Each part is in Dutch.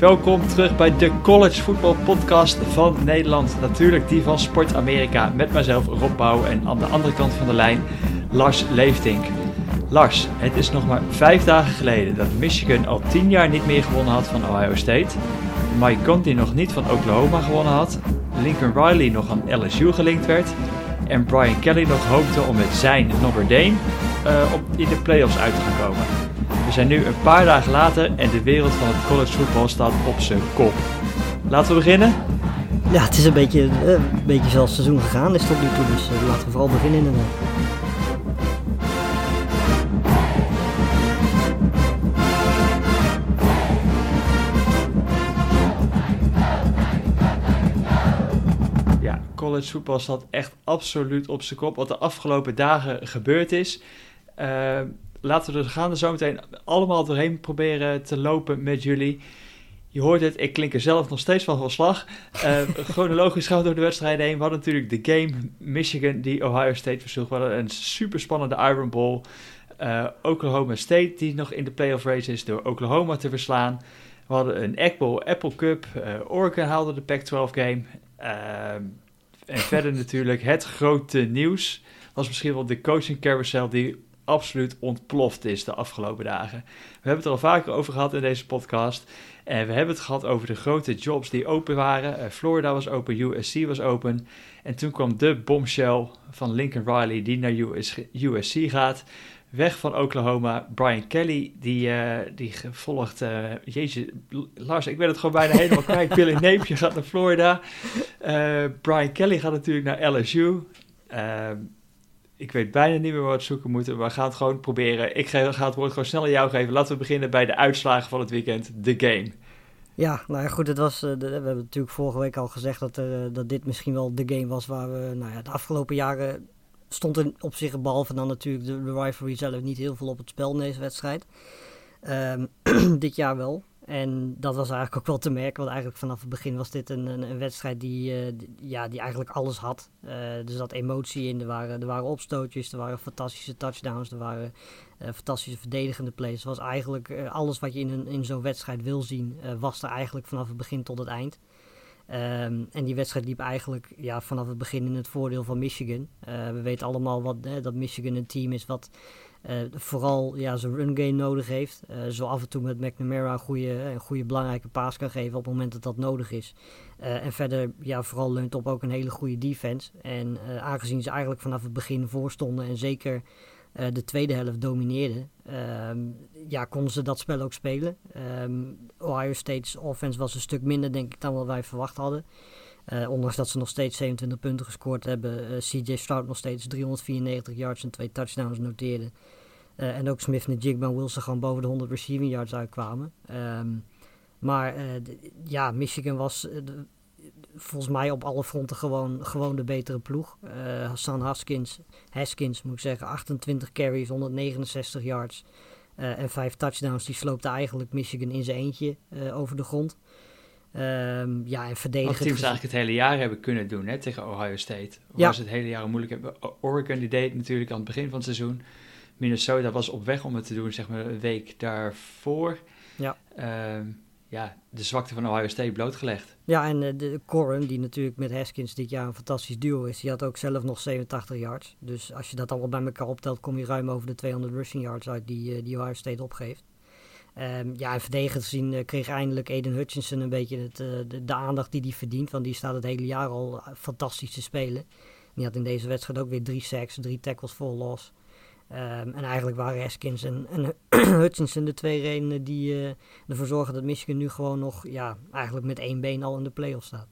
Welkom terug bij de College Football Podcast van Nederland. Natuurlijk die van Sport Amerika met mijzelf Rob Bouw en aan de andere kant van de lijn Lars Leeftink. Lars, het is nog maar vijf dagen geleden dat Michigan al tien jaar niet meer gewonnen had van Ohio State. Mike Conti nog niet van Oklahoma gewonnen had. Lincoln Riley nog aan LSU gelinkt werd. En Brian Kelly nog hoopte om met zijn Notre Dame uh, op, in de playoffs uit te gaan komen. We zijn nu een paar dagen later en de wereld van het college football staat op zijn kop. Laten we beginnen? Ja, het is een beetje, uh, een beetje zoals het seizoen gegaan is tot nu toe, dus uh, laten we vooral beginnen inderdaad. college voetbal staat echt absoluut op zijn kop. Wat de afgelopen dagen gebeurd is. Uh, laten we er gaan er zo meteen allemaal doorheen proberen te lopen met jullie. Je hoort het, ik klink er zelf nog steeds van van slag. Uh, chronologisch gaan we door de wedstrijden heen. We hadden natuurlijk de game Michigan die Ohio State versloeg. We hadden een super spannende Iron Bowl. Uh, Oklahoma State die nog in de playoff race is door Oklahoma te verslaan. We hadden een Egg Bowl, Apple Cup. Uh, Oregon haalde de Pac-12 game. En verder natuurlijk het grote nieuws was misschien wel de coaching carousel die absoluut ontploft is de afgelopen dagen. We hebben het er al vaker over gehad in deze podcast. En we hebben het gehad over de grote jobs die open waren. Uh, Florida was open, USC was open. En toen kwam de bombshell van Lincoln Riley die naar USC gaat. Weg van Oklahoma. Brian Kelly, die, uh, die volgt. Uh, jeetje, Lars, ik ben het gewoon bijna helemaal kwijt. Billy Napier gaat naar Florida. Uh, Brian Kelly gaat natuurlijk naar LSU. Ik weet bijna niet meer wat we zoeken moeten. Maar we gaan het gewoon proberen. Ik ga, het woord gewoon snel aan jou geven. Laten we beginnen bij de uitslagen van het weekend. De game. Ja, nou ja, goed, het was, we hebben natuurlijk vorige week al gezegd dat, er, dat dit misschien wel de game was waar we nou ja, de afgelopen jaren stond er op zich, behalve dan natuurlijk de, rivalry zelf, niet heel veel op het spel in deze wedstrijd. Um, dit jaar wel. En dat was eigenlijk ook wel te merken, want eigenlijk vanaf het begin was dit een, een, een wedstrijd die, die, ja, die eigenlijk alles had. Uh, er zat emotie in, er waren, er waren opstootjes, er waren fantastische touchdowns, er waren uh, fantastische verdedigende plays. Was eigenlijk alles wat je in, een, in zo'n wedstrijd wil zien, was er eigenlijk vanaf het begin tot het eind. Um, en die wedstrijd liep eigenlijk ja, vanaf het begin in het voordeel van Michigan. We weten allemaal wat, hè, dat Michigan een team is wat vooral ja, zijn run game nodig heeft. Uh, zo af en toe met McNamara een goede, een goede belangrijke paas kan geven op het moment dat dat nodig is. en verder ja, vooral leunt op ook een hele goede defense. En aangezien ze eigenlijk vanaf het begin voorstonden en zeker de tweede helft domineerde, um, ja, konden ze dat spel ook spelen. Um, Ohio State's offense was een stuk minder, denk ik, dan wat wij verwacht hadden. Uh, ondanks dat ze nog steeds 27 punten gescoord hebben, uh, CJ Stroud nog steeds 394 yards en twee touchdowns noteerde. en ook Smith en Jigba Wilson gewoon boven de 100 receiving yards uitkwamen. Um, maar ja, Michigan was volgens mij op alle fronten gewoon, gewoon de betere ploeg. Hassan Haskins, Haskins moet ik zeggen, 28 carries, 169 yards en 5 touchdowns. Die sloopte eigenlijk Michigan in zijn eentje over de grond. Um, ja, en verdedigen. Wat teams eigenlijk het hele jaar hebben kunnen doen hè, tegen Ohio State. Ja. Was het hele jaar moeilijk hebben. Oregon die deed natuurlijk aan het begin van het seizoen. Minnesota was op weg om het te doen, zeg maar een week daarvoor. Ja. Um, ja, de zwakte van Ohio State blootgelegd. Ja, en uh, de Corum, die natuurlijk met Haskins dit jaar een fantastisch duo is, die had ook zelf nog 87 yards. Dus als je dat allemaal bij elkaar optelt, kom je ruim over de 200 rushing yards uit die, uh, die Ohio State opgeeft. Um, ja, en verdedigend gezien uh, kreeg eindelijk Aiden Hutchinson een beetje het, de, de, aandacht die hij verdient. Want die staat het hele jaar al fantastisch te spelen. Die had in deze wedstrijd ook weer drie sacks, drie tackles voor loss. Um, en eigenlijk waren Haskins en, en Hutchinson de twee redenen die ervoor zorgen dat Michigan nu gewoon nog ja, eigenlijk met één been al in de playoff staat.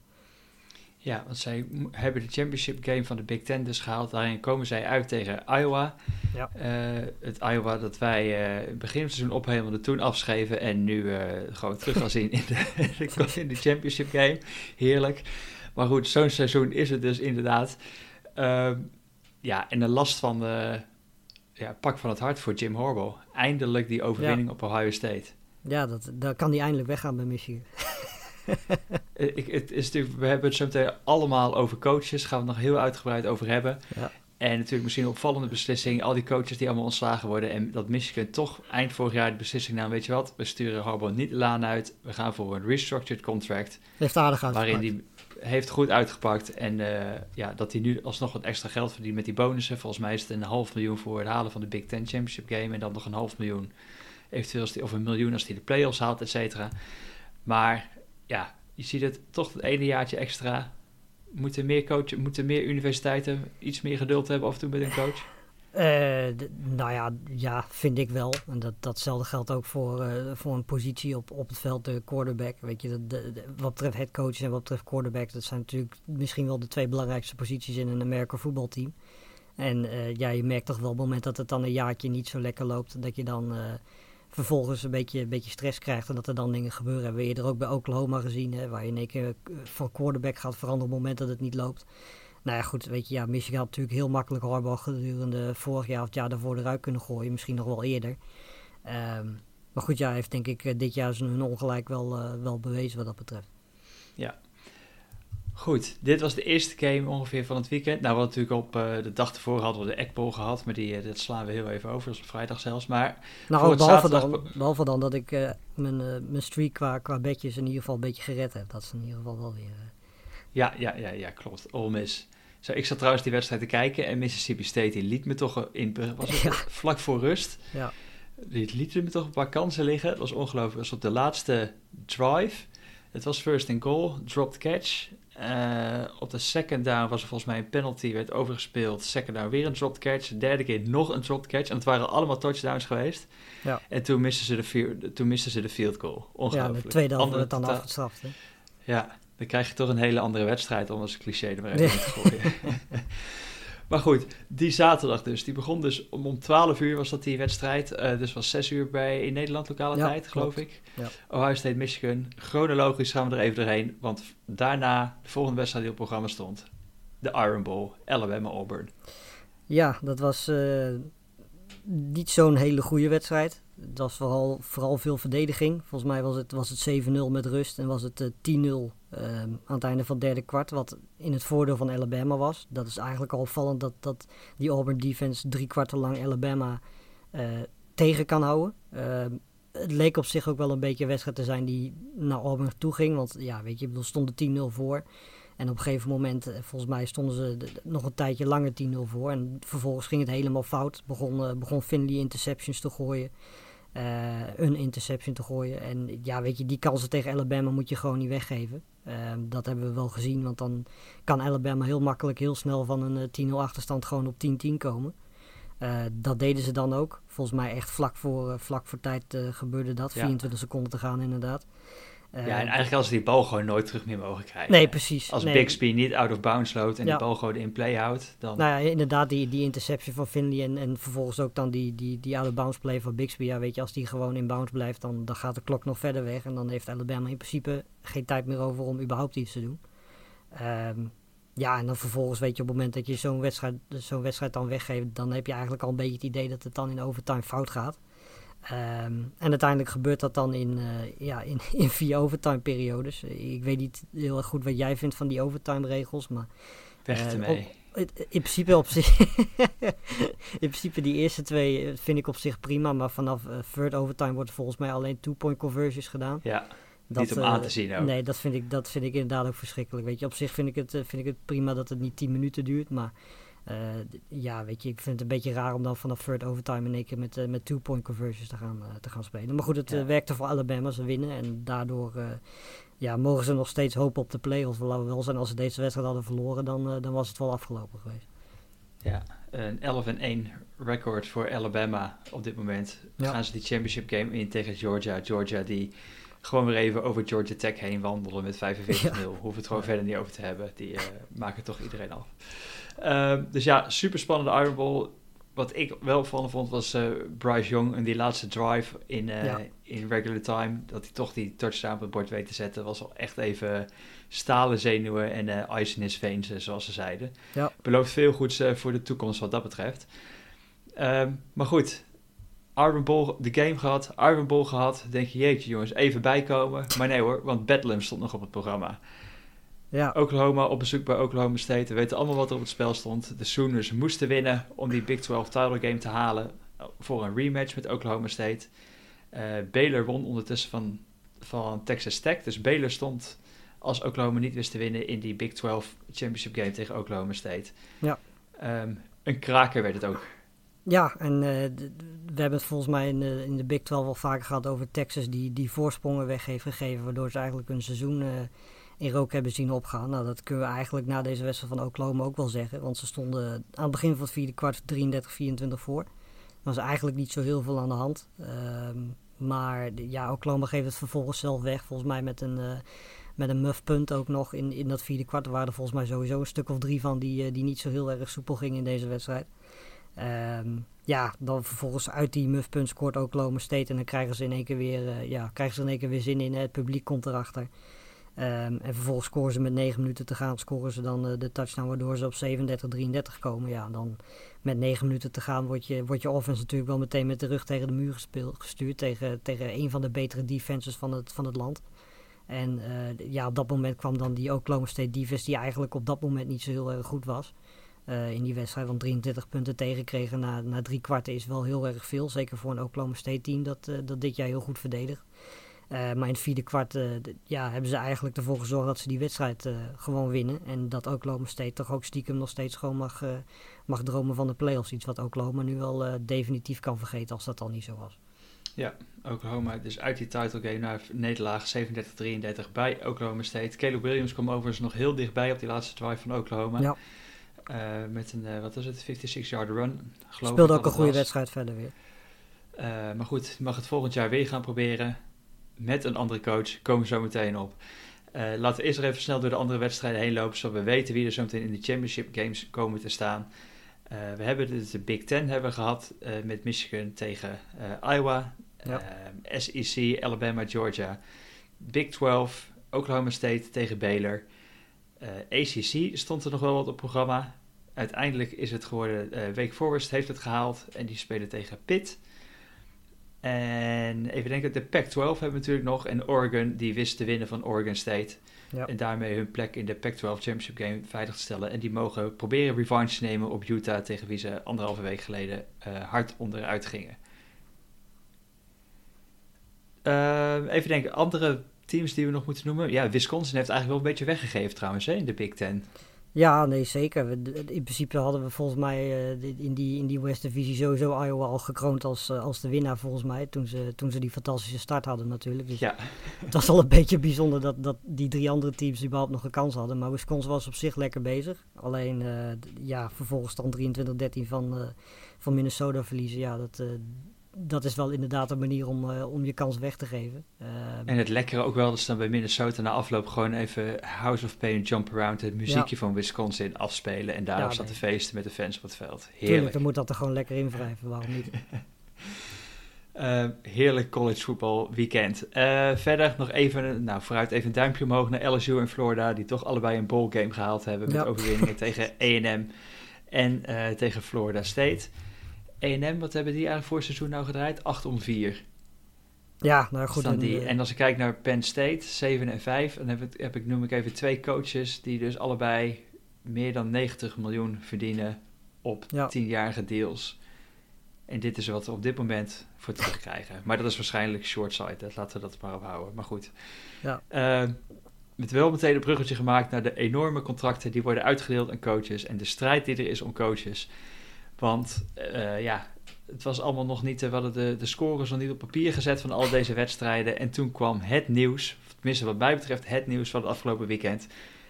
Ja, want zij hebben de championship game van de Big Ten dus gehaald. Daarin komen zij uit tegen Iowa. Ja. Uh, het Iowa dat wij uh, begin van het seizoen ophemelden, toen afschreven en nu uh, gewoon terug gaan zien in de, in de championship game. Heerlijk. Maar goed, zo'n seizoen is het dus inderdaad. Uh, ja, en de last van de, ja, pak van het hart voor Jim Harbaugh. Eindelijk die overwinning op Ohio State. Ja, dat, dan kan hij eindelijk weggaan bij Michigan. Ik, het is natuurlijk, we hebben het zo meteen allemaal over coaches. Gaan we het nog heel uitgebreid over hebben. Ja. En natuurlijk misschien een opvallende beslissing. Al die coaches die allemaal ontslagen worden. En dat Michigan toch eind vorig jaar de beslissing nam. Weet je wat, we sturen Harbaugh niet de laan uit. We gaan voor een restructured contract. Heeft aardig uitgepakt. Waarin die heeft goed uitgepakt. En uh, ja, dat hij nu alsnog wat extra geld verdient met die bonussen. Volgens mij is het een half miljoen voor het halen van de Big Ten Championship Game. En dan nog een half miljoen. Eventueel als die, of een miljoen als hij de playoffs haalt, et cetera. Maar ja, je ziet het toch het ene jaartje extra Moeten meer, coaches, moeten meer universiteiten iets meer geduld hebben af en toe met een coach? Uh, nou ja, ja, vind ik wel. En dat, datzelfde geldt ook voor, uh, voor een positie op, op het veld, de quarterback. Weet je, wat betreft headcoach en wat betreft quarterback, dat zijn natuurlijk misschien wel de twee belangrijkste posities in een Amerika voetbalteam. En uh, ja, je merkt toch wel op het moment dat het dan een jaartje niet zo lekker loopt, dat je dan vervolgens een beetje, een beetje stress krijgt en dat er dan dingen gebeuren. Hebben we eerder ook bij Oklahoma gezien, hè, waar je in één keer eh, van quarterback gaat veranderen op het moment dat het niet loopt. Nou ja, goed, weet je, ja, Michigan had natuurlijk heel makkelijk Harbaugh gedurende vorig jaar of het jaar daarvoor eruit kunnen gooien. Misschien nog wel eerder. Um, maar goed, ja, heeft denk ik eh, dit jaar zijn ongelijk wel, uh, wel bewezen wat dat betreft. Ja, Goed, dit was de eerste game ongeveer van het weekend. Nou, we hadden natuurlijk op uh, de dag ervoor hadden we de Ekbol gehad, maar die, uh, dat slaan we heel even over, dat is op vrijdag zelfs. Maar nou, behalve, zaterdag... dan, behalve dan dat ik uh, mijn, mijn streak qua, qua bedjes in ieder geval een beetje gered heb. Dat is in ieder geval wel weer... Ja, ja, ja, ja, klopt. All miss. Zo, ik zat trouwens die wedstrijd te kijken en Mississippi State die liet me toch in, was het vlak voor rust. Ja. Die liet me toch een paar kansen liggen. Het was ongelooflijk. Het was op de laatste drive. Het was first and goal, dropped catch. Uh, op de second down was er volgens mij een penalty, werd overgespeeld. Second down weer een dropped catch. De derde keer nog een dropped catch. En het waren allemaal touchdowns geweest. Ja. En toen misten ze de, toen misten ze de field goal. Ongelooflijk. Ja, de tweede helft werd dan afgestraft. Hè? Ja, dan krijg je toch een hele andere wedstrijd om als cliché er maar even te gooien. Maar goed, die zaterdag dus. Die begon dus om, om 12 uur was dat die wedstrijd. Uh, dus was 6 uur bij in Nederland lokale tijd, geloof ik. Ja. Ohio State, Michigan. Chronologisch gaan we er even doorheen. Want daarna, de volgende wedstrijd die op het programma stond. De Iron Bowl, Alabama Auburn. Ja, dat was uh, niet zo'n hele goede wedstrijd. Het was vooral, vooral veel verdediging. Volgens mij was het, was het 7-0 met rust en was het uh, 10-0 Ehm, aan het einde van het derde kwart, wat in het voordeel van Alabama was. Dat is eigenlijk al opvallend dat, dat die Auburn defense drie kwarten lang Alabama uh, tegen kan houden. Ehm, het leek op zich ook wel een beetje een wedstrijd te zijn die naar Auburn toe ging. Want ja, weet je, bedoel, stonden 10-0 voor. En op een gegeven moment, eh, volgens mij, stonden ze nog een tijdje langer 10-0 voor. En vervolgens ging het helemaal fout. Begon, uh, begon Finley interceptions te gooien. Uh, een interception te gooien. En ja, weet je, die kansen tegen Alabama moet je gewoon niet weggeven. Ehm, dat hebben we wel gezien, want dan kan Alabama heel makkelijk heel snel van een 10-0 eh, achterstand gewoon op 10-10 komen. Uh, dat deden ze dan ook. Volgens mij echt vlak voor, uh, vlak voor tijd gebeurde dat. 24 seconden te gaan inderdaad. Ja, en eigenlijk als ze die bal gewoon nooit terug meer mogen krijgen. Nee, precies. Als nee. Bixby niet out of bounds loopt en ja. die bal gewoon in play houdt, dan... Nou ja, inderdaad, die, die interception van Finley en, en vervolgens ook dan die, die, die out of bounds play van Bixby. Ja, weet je, als die gewoon in bounds blijft, dan, dan gaat de klok nog verder weg. En dan heeft Alabama in principe geen tijd meer over om überhaupt iets te doen. Um, ja, en dan vervolgens weet je op het moment dat je zo'n wedstrijd, zo'n wedstrijd dan weggeeft, dan heb je eigenlijk al een beetje het idee dat het dan in overtime fout gaat. Um, en uiteindelijk gebeurt dat dan in, uh, ja, in, in vier overtime periodes. Ik weet niet heel erg goed wat jij vindt van die overtime regels, maar... Weg uh, ermee. in principe op zich... in principe die eerste twee vind ik op zich prima, maar vanaf uh, third overtime wordt volgens mij alleen two-point conversions gedaan. Ja. Dat, niet om aan te zien ook. Nee, dat vind, ik, dat vind ik inderdaad ook verschrikkelijk. Weet je, op zich vind ik het, vind ik het prima dat het niet 10 minuten duurt. Maar ja, weet je, ik vind het een beetje raar om dan vanaf third overtime in één keer met, uh, met two-point conversions te gaan, uh, te gaan spelen. Maar goed, het ja. werkte voor Alabama, ze winnen. En daardoor ja, mogen ze nog steeds hopen op de play-offs. Laten we wel zijn, als ze deze wedstrijd hadden verloren, dan, dan was het wel afgelopen geweest. Ja, een 11 en 1 record voor Alabama op dit moment. Ja. Gaan ze die championship game in tegen Georgia. Georgia die gewoon weer even over Georgia Tech heen wandelen met 45-0. Ja. Hoeven het gewoon verder niet over te hebben. Die maken toch iedereen af. Uh, dus ja, super spannende Iron Bowl. Wat ik wel van vond was uh, Bryce Young en die laatste drive in, ja. in regular time. Dat hij toch die touchdown op het bord weet te zetten. Was al echt even stalen zenuwen en uh, ice in his veins, zoals ze zeiden. Ja. Belooft veel goeds voor de toekomst wat dat betreft. Ehm, maar goed, Iron Bowl, de game gehad, Iron Bowl gehad. Denk je, jeetje jongens, even bijkomen. Maar nee hoor, want Bedlam stond nog op het programma. Ja. Oklahoma op bezoek bij Oklahoma State. We weten allemaal wat er op het spel stond. De Sooners moesten winnen om die Big 12 title game te halen voor een rematch met Oklahoma State. Uh, Baylor won ondertussen van, van Texas Tech. Dus Baylor stond, als Oklahoma niet wist te winnen, in die Big 12 championship game tegen Oklahoma State. Ja. Um, een kraker werd het ook. Ja, en uh, we hebben het volgens mij in de, in de Big 12 al vaker gehad over Texas die, die voorsprongen weg heeft gegeven, waardoor ze eigenlijk een seizoen uh, in rook hebben zien opgaan. Nou, dat kunnen we eigenlijk na deze wedstrijd van Oklahoma ook wel zeggen, want ze stonden aan het begin van het vierde kwart 33-24 voor. Er was eigenlijk niet zo heel veel aan de hand. Uh, maar ja, Oklahoma geeft het vervolgens zelf weg, volgens mij met een... Uh, met een muff punt ook nog in, in dat vierde kwart. Er waren er volgens mij sowieso een stuk of drie van die, die niet zo heel erg soepel gingen in deze wedstrijd. Um, ja, dan vervolgens uit die muffpunt scoort ook Loma State. En dan krijgen ze in één keer weer, uh, ja, krijgen ze in één keer weer zin in. Het publiek komt erachter. Um, en vervolgens scoren ze met 9 minuten te gaan, scoren ze dan uh, de touchdown waardoor ze op 37-33 komen. Ja, dan met 9 minuten te gaan wordt je, wordt je offense natuurlijk wel meteen met de rug tegen de muur gespeeld, gestuurd. Tegen, tegen een van de betere defenses van het, van het land. En uh, ja, op dat moment kwam dan die Oklahoma State defense die eigenlijk op dat moment niet zo heel erg goed was. Uh, in die wedstrijd. van 23 punten tegenkregen na, na drie kwarten is wel heel erg veel. Zeker voor een Oklahoma State team dat, dat dit jaar heel goed verdedigt. Uh, maar in het vierde kwart ja, hebben ze eigenlijk ervoor gezorgd dat ze die wedstrijd gewoon winnen. En dat Oklahoma State toch ook stiekem nog steeds gewoon mag, mag dromen van de playoffs. Iets wat Oklahoma nu wel definitief kan vergeten als dat al niet zo was. Ja, Oklahoma dus uit die title game naar nederlaag 37-33 bij Oklahoma State. Caleb Williams kwam overigens nog heel dichtbij op die laatste drive van Oklahoma. Ja. Uh, met een, uh, wat was het, 56-yard run. Geloof Speelde ook een goede wedstrijd verder weer. Uh, maar goed, mag het volgend jaar weer gaan proberen. Met een andere coach. Komen we zo meteen op. laten we eerst even snel door de andere wedstrijden heen lopen. Zodat we weten wie er zo meteen in de championship games komen te staan. we hebben dus de Big Ten hebben gehad. met Michigan tegen Iowa. Ja. SEC, Alabama, Georgia. Big 12, Oklahoma State tegen Baylor. ACC stond er nog wel wat op programma uiteindelijk is het geworden, uh, Wake Forest heeft het gehaald en die spelen tegen Pitt. En even denken, de Pac-12 hebben we natuurlijk nog en Oregon, die wist te winnen van Oregon State. Ja. En daarmee hun plek in de Pac-12 Championship Game veilig te stellen. En die mogen proberen revanche te nemen op Utah, tegen wie ze anderhalve week geleden uh, hard onderuit gingen. Uh, even denken, andere teams die we nog moeten noemen. Ja, Wisconsin heeft eigenlijk wel een beetje weggegeven trouwens hè, in de Big Ten. Ja, nee, zeker. In principe hadden we volgens mij uh, in, die, in die West Divisie sowieso Iowa al gekroond als, uh, als de winnaar volgens mij. Toen ze, toen ze die fantastische start hadden natuurlijk. Dus ja. het was al een beetje bijzonder dat, dat die drie andere teams überhaupt nog een kans hadden. Maar Wisconsin was op zich lekker bezig. Alleen uh, ja, vervolgens dan 23-13 van, van Minnesota verliezen. Ja, dat, dat is wel inderdaad een manier om, uh, om je kans weg te geven. Uh, en het lekkere ook wel, dat ze dan bij Minnesota na afloop gewoon even House of Pain Jump Around, het muziekje van Wisconsin afspelen. En daarop ja, staat nee. te feesten met de fans op het veld. Heerlijk. Tuurlijk, dan moet dat er gewoon lekker in wrijven, waarom niet? uh, heerlijk college voetbal weekend. verder nog even, nou vooruit even een duimpje omhoog naar LSU en Florida, die toch allebei een bowl game gehaald hebben met ja. overwinningen tegen A&M en tegen Florida State. E&M, wat hebben die eigenlijk voor het seizoen nou gedraaid? 8 om 4. Ja, nou goed. En, die, en als ik kijk naar Penn State, 7 en 5, dan heb ik, heb ik, noem ik even twee coaches die dus allebei meer dan 90 miljoen verdienen op ja. 10-jarige deals. En dit is wat we op dit moment voor terugkrijgen. Maar dat is waarschijnlijk short-sighted. Laten we dat maar ophouden. Maar goed. Ja. Uh, met wel meteen een bruggetje gemaakt naar de enorme contracten die worden uitgedeeld aan coaches. En de strijd die er is om coaches. Want uh, ja, het was allemaal nog niet, we hadden de, de scores nog niet op papier gezet van al deze wedstrijden. En toen kwam het nieuws, tenminste wat mij betreft het nieuws van het afgelopen weekend.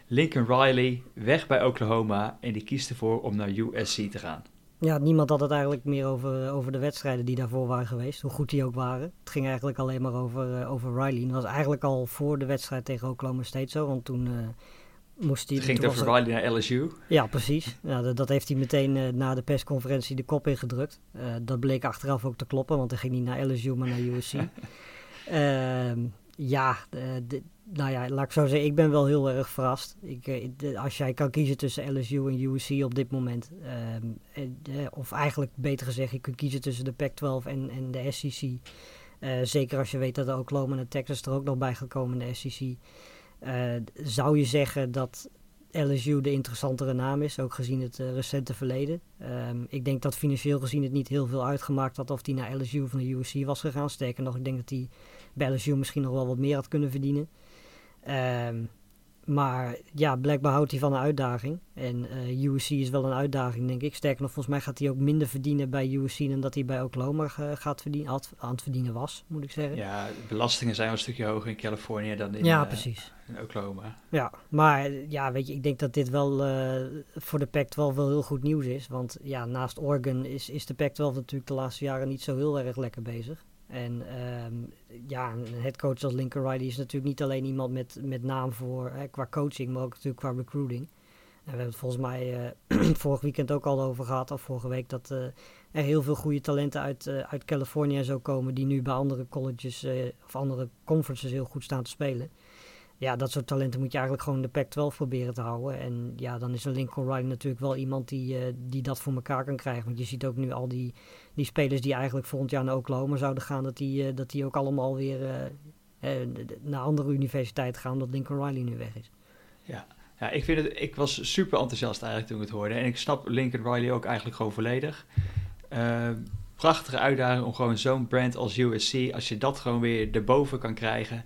Lincoln Riley weg bij Oklahoma en die kiest ervoor om naar USC te gaan. Ja, niemand had het eigenlijk meer over, over de wedstrijden die daarvoor waren geweest, hoe goed die ook waren. Het ging eigenlijk alleen maar over, over Riley. dat was eigenlijk al voor de wedstrijd tegen Oklahoma State zo, want toen... Moest hij... Het ging over Riley naar LSU. Ja, precies. Ja, dat, dat heeft hij meteen uh, na de persconferentie de kop ingedrukt. Uh, dat bleek achteraf ook te kloppen, want hij ging niet naar LSU, maar naar USC. Ehm, ja, de, de, nou ja, laat ik zo zeggen, ik ben wel heel erg verrast. Ik, eh, de, als jij kan kiezen tussen LSU en USC op dit moment, uh, of eigenlijk beter gezegd, je kunt kiezen tussen de Pac-12 en, en de SEC. zeker als je weet dat er Oklahoma en Texas er ook nog bij gekomen in de SEC. Zou je zeggen dat LSU de interessantere naam is, ook gezien het recente verleden. Ehm, ik denk dat financieel gezien het niet heel veel uitgemaakt had of hij naar LSU of naar USC was gegaan. Sterker nog, ik denk dat hij bij LSU misschien nog wel wat meer had kunnen verdienen. Um, maar ja, blijkbaar houdt hij van een uitdaging. En uh, eh, USC is wel een uitdaging, denk ik. Sterker nog, volgens mij gaat hij ook minder verdienen bij USC dan dat hij bij Oklahoma uh, gaat verdienen, had, aan het verdienen was, moet ik zeggen. Ja, de belastingen zijn wel een stukje hoger in Californië dan in, ja, uh, precies. in Oklahoma. Ja, maar ja, weet je, ik denk dat dit wel voor de Pac-12 wel heel goed nieuws is. Want ja, naast Oregon is, is de Pac-12 natuurlijk de laatste jaren niet zo heel erg lekker bezig. En um, ja, een headcoach als Lincoln Riley is natuurlijk niet alleen iemand met, met naam voor hè, qua coaching, maar ook natuurlijk qua recruiting. En we hebben het volgens mij uh, vorig weekend ook al over gehad, of vorige week, dat uh, er heel veel goede talenten uit, uh, uit Californië zo komen, die nu bij andere colleges of andere conferences heel goed staan te spelen ja, dat soort talenten moet je eigenlijk gewoon de Pac-12 proberen te houden. En ja, dan is een Lincoln Riley natuurlijk wel iemand die, uh, die dat voor elkaar kan krijgen. Want je ziet ook nu al die, die spelers die eigenlijk volgend jaar naar Oklahoma zouden gaan, dat die, uh, dat die ook allemaal weer uh, naar andere universiteiten gaan, omdat Lincoln Riley nu weg is. Ja, ja ik, vind het, ik was super enthousiast eigenlijk toen ik het hoorde. En ik snap Lincoln Riley ook eigenlijk gewoon volledig. prachtige uitdaging om gewoon zo'n brand als USC, als je dat gewoon weer erboven kan krijgen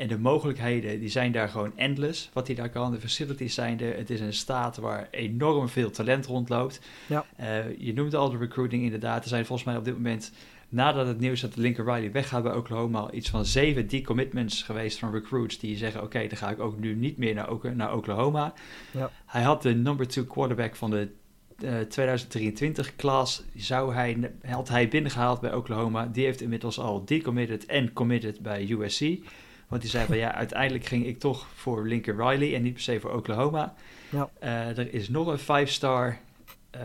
en de mogelijkheden die zijn daar gewoon endless. Wat hij daar kan. De facilities zijn er. Het is een staat waar enorm veel talent rondloopt. Ja. Uh, je noemde al de recruiting inderdaad. Er zijn volgens mij op dit moment, nadat het nieuws dat Lincoln Riley weggaat bij Oklahoma, iets van zeven decommitments geweest van recruits die zeggen: Oké, dan ga ik ook nu niet meer naar, Oklahoma. Ja. Hij had de number two quarterback van de uh, 2023 class zou hij, had hij binnengehaald bij Oklahoma. Die heeft inmiddels al decommitted en committed bij USC. Want die zei van ja, uiteindelijk ging ik toch voor Lincoln Riley en niet per se voor Oklahoma. Ja. Uh, er is nog een five-star uh,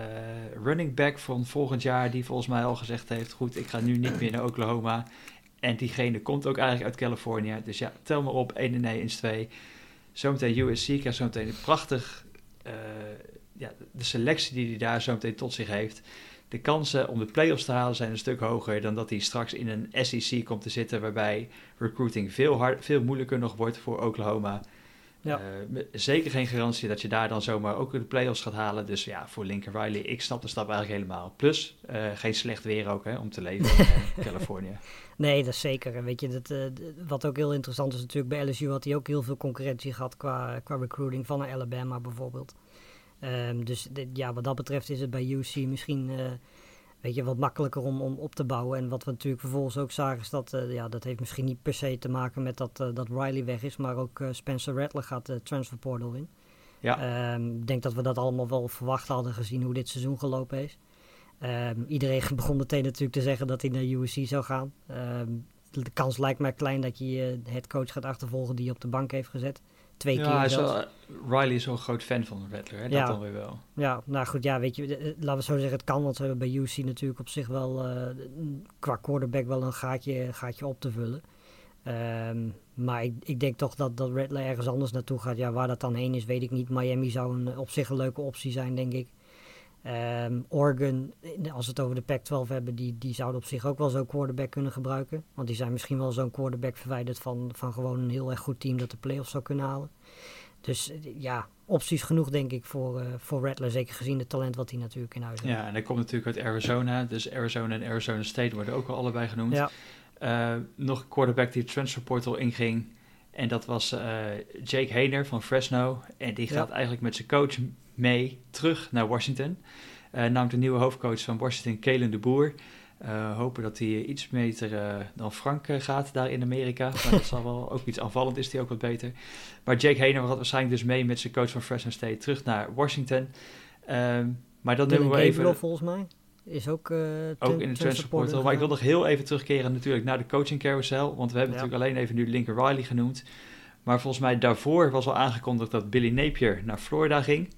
running back van volgend jaar die volgens mij al gezegd heeft: goed, ik ga nu niet meer naar Oklahoma. En diegene komt ook eigenlijk uit Californië. Dus ja, tel maar op, 1 en 1 is 2. Zometeen USC krijgt zometeen een prachtig... Uh, ja, de selectie die hij daar zometeen tot zich heeft de kansen om de playoffs te halen zijn een stuk hoger dan dat hij straks in een SEC komt te zitten, waarbij recruiting veel, hard, veel moeilijker nog wordt voor Oklahoma. Ja. Uh, zeker geen garantie dat je daar dan zomaar ook de playoffs gaat halen. Dus ja, voor Lincoln Riley, ik snap de stap eigenlijk helemaal. Plus, uh, geen slecht weer ook hè, om te leven in Californië. Nee, dat is zeker. En weet je, dat, uh, wat ook heel interessant is natuurlijk, bij LSU had hij ook heel veel concurrentie gehad qua, qua recruiting van Alabama bijvoorbeeld. Um, dus ja, wat dat betreft is het bij UC misschien uh, weet je, wat makkelijker om, om op te bouwen. En wat we natuurlijk vervolgens ook zagen is dat, uh, ja, dat heeft misschien niet per se te maken met dat, uh, dat Riley weg is, maar ook Spencer Rattler gaat de transfer portal in. Ja. Um, ik denk dat we dat allemaal wel verwacht hadden gezien hoe dit seizoen gelopen is. Um, iedereen begon meteen natuurlijk te zeggen dat hij naar USC zou gaan. de kans lijkt mij klein dat je je headcoach gaat achtervolgen die je op de bank heeft gezet. Twee ja, keer wel, Riley is zo'n groot fan van Rattler, hè? dat ja. dan weer wel. Ja, nou goed, ja, weet je, eh, laten we zo zeggen, het kan, want we hebben bij UC natuurlijk op zich wel uh, qua quarterback wel een gaatje, gaatje op te vullen. Um, maar ik, ik, denk toch dat, dat Rattler ergens anders naartoe gaat. Ja, waar dat dan heen is, weet ik niet. Miami zou een, op zich een leuke optie zijn, denk ik. Um, Oregon, als we het over de Pac-12 hebben, die, die zouden op zich ook wel zo'n quarterback kunnen gebruiken. Want die zijn misschien wel zo'n quarterback verwijderd van, van gewoon een heel erg goed team dat de playoffs zou kunnen halen. Dus ja, opties genoeg denk ik voor, uh, voor Rattler. Zeker gezien het talent wat hij natuurlijk in huis heeft. Ja, en hij komt natuurlijk uit Arizona. Dus Arizona en Arizona State worden ook al allebei genoemd. Ja. Uh, nog een quarterback die het transfer portal inging. En dat was uh, Jake Hayner van Fresno. En die gaat eigenlijk met zijn coach mee terug naar Washington. Uh, namelijk de nieuwe hoofdcoach van Washington, Kalen de Boer. Uh, hopen dat hij iets beter uh, dan Frank gaat daar in Amerika. Maar dat zal wel ook iets aanvallend is hij ook wat beter. Maar Jake Hayner gaat waarschijnlijk dus mee met zijn coach van Fresno State terug naar Washington. Uh, maar dan doen we even... volgens mij is ook, ook in de transferportal. Maar ik wil nog heel even terugkeren natuurlijk naar de coaching carousel. Want we hebben natuurlijk alleen even nu Lincoln Riley genoemd. Maar volgens mij daarvoor was al aangekondigd dat Billy Napier naar Florida ging.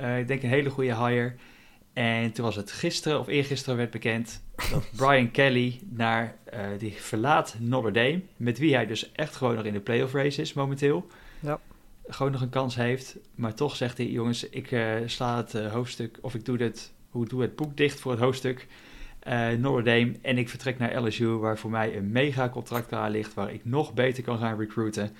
Uh, ik denk een hele goede hire. En toen was het gisteren of eergisteren werd bekend dat Brian Kelly naar uh, die verlaat Notre Dame, met wie hij dus echt gewoon nog in de playoff race is momenteel. Ja. Gewoon nog een kans heeft, maar toch zegt hij: jongens, ik uh, sla het hoofdstuk of ik doe het, hoe doe het boek dicht voor het hoofdstuk. Notre Dame en ik vertrek naar LSU, waar voor mij een mega contract klaar ligt, waar ik nog beter kan gaan recruiten.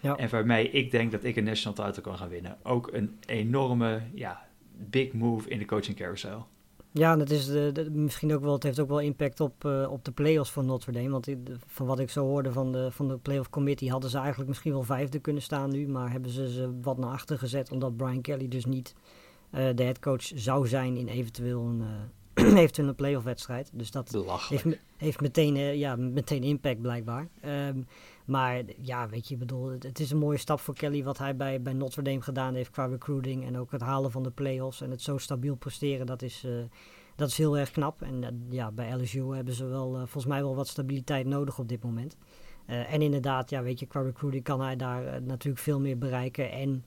Ja. En waarmee ik denk dat ik een national title kan gaan winnen. Ook een enorme, ja, big move in de coaching carousel. Ja, en het, is de, misschien ook wel, het heeft ook wel impact op, uh, op de play-offs van Notre Dame. Want van wat ik zo hoorde van de, van de play-off committee hadden ze eigenlijk misschien wel vijfde kunnen staan nu. Maar hebben ze ze wat naar achter gezet omdat Brian Kelly dus niet uh, de headcoach zou zijn in eventueel een, uh, eventueel een play-off wedstrijd. Dus dat heeft, heeft, meteen, ja, meteen impact blijkbaar. Um, maar ja, weet je, bedoel, het, is een mooie stap voor Kelly wat hij bij, bij Notre Dame gedaan heeft qua recruiting. En ook het halen van de playoffs en het zo stabiel presteren, dat is, uh, dat is heel erg knap. En uh, ja, bij LSU hebben ze wel, uh, volgens mij wel wat stabiliteit nodig op dit moment. en inderdaad, ja, weet je, qua recruiting kan hij daar natuurlijk veel meer bereiken. En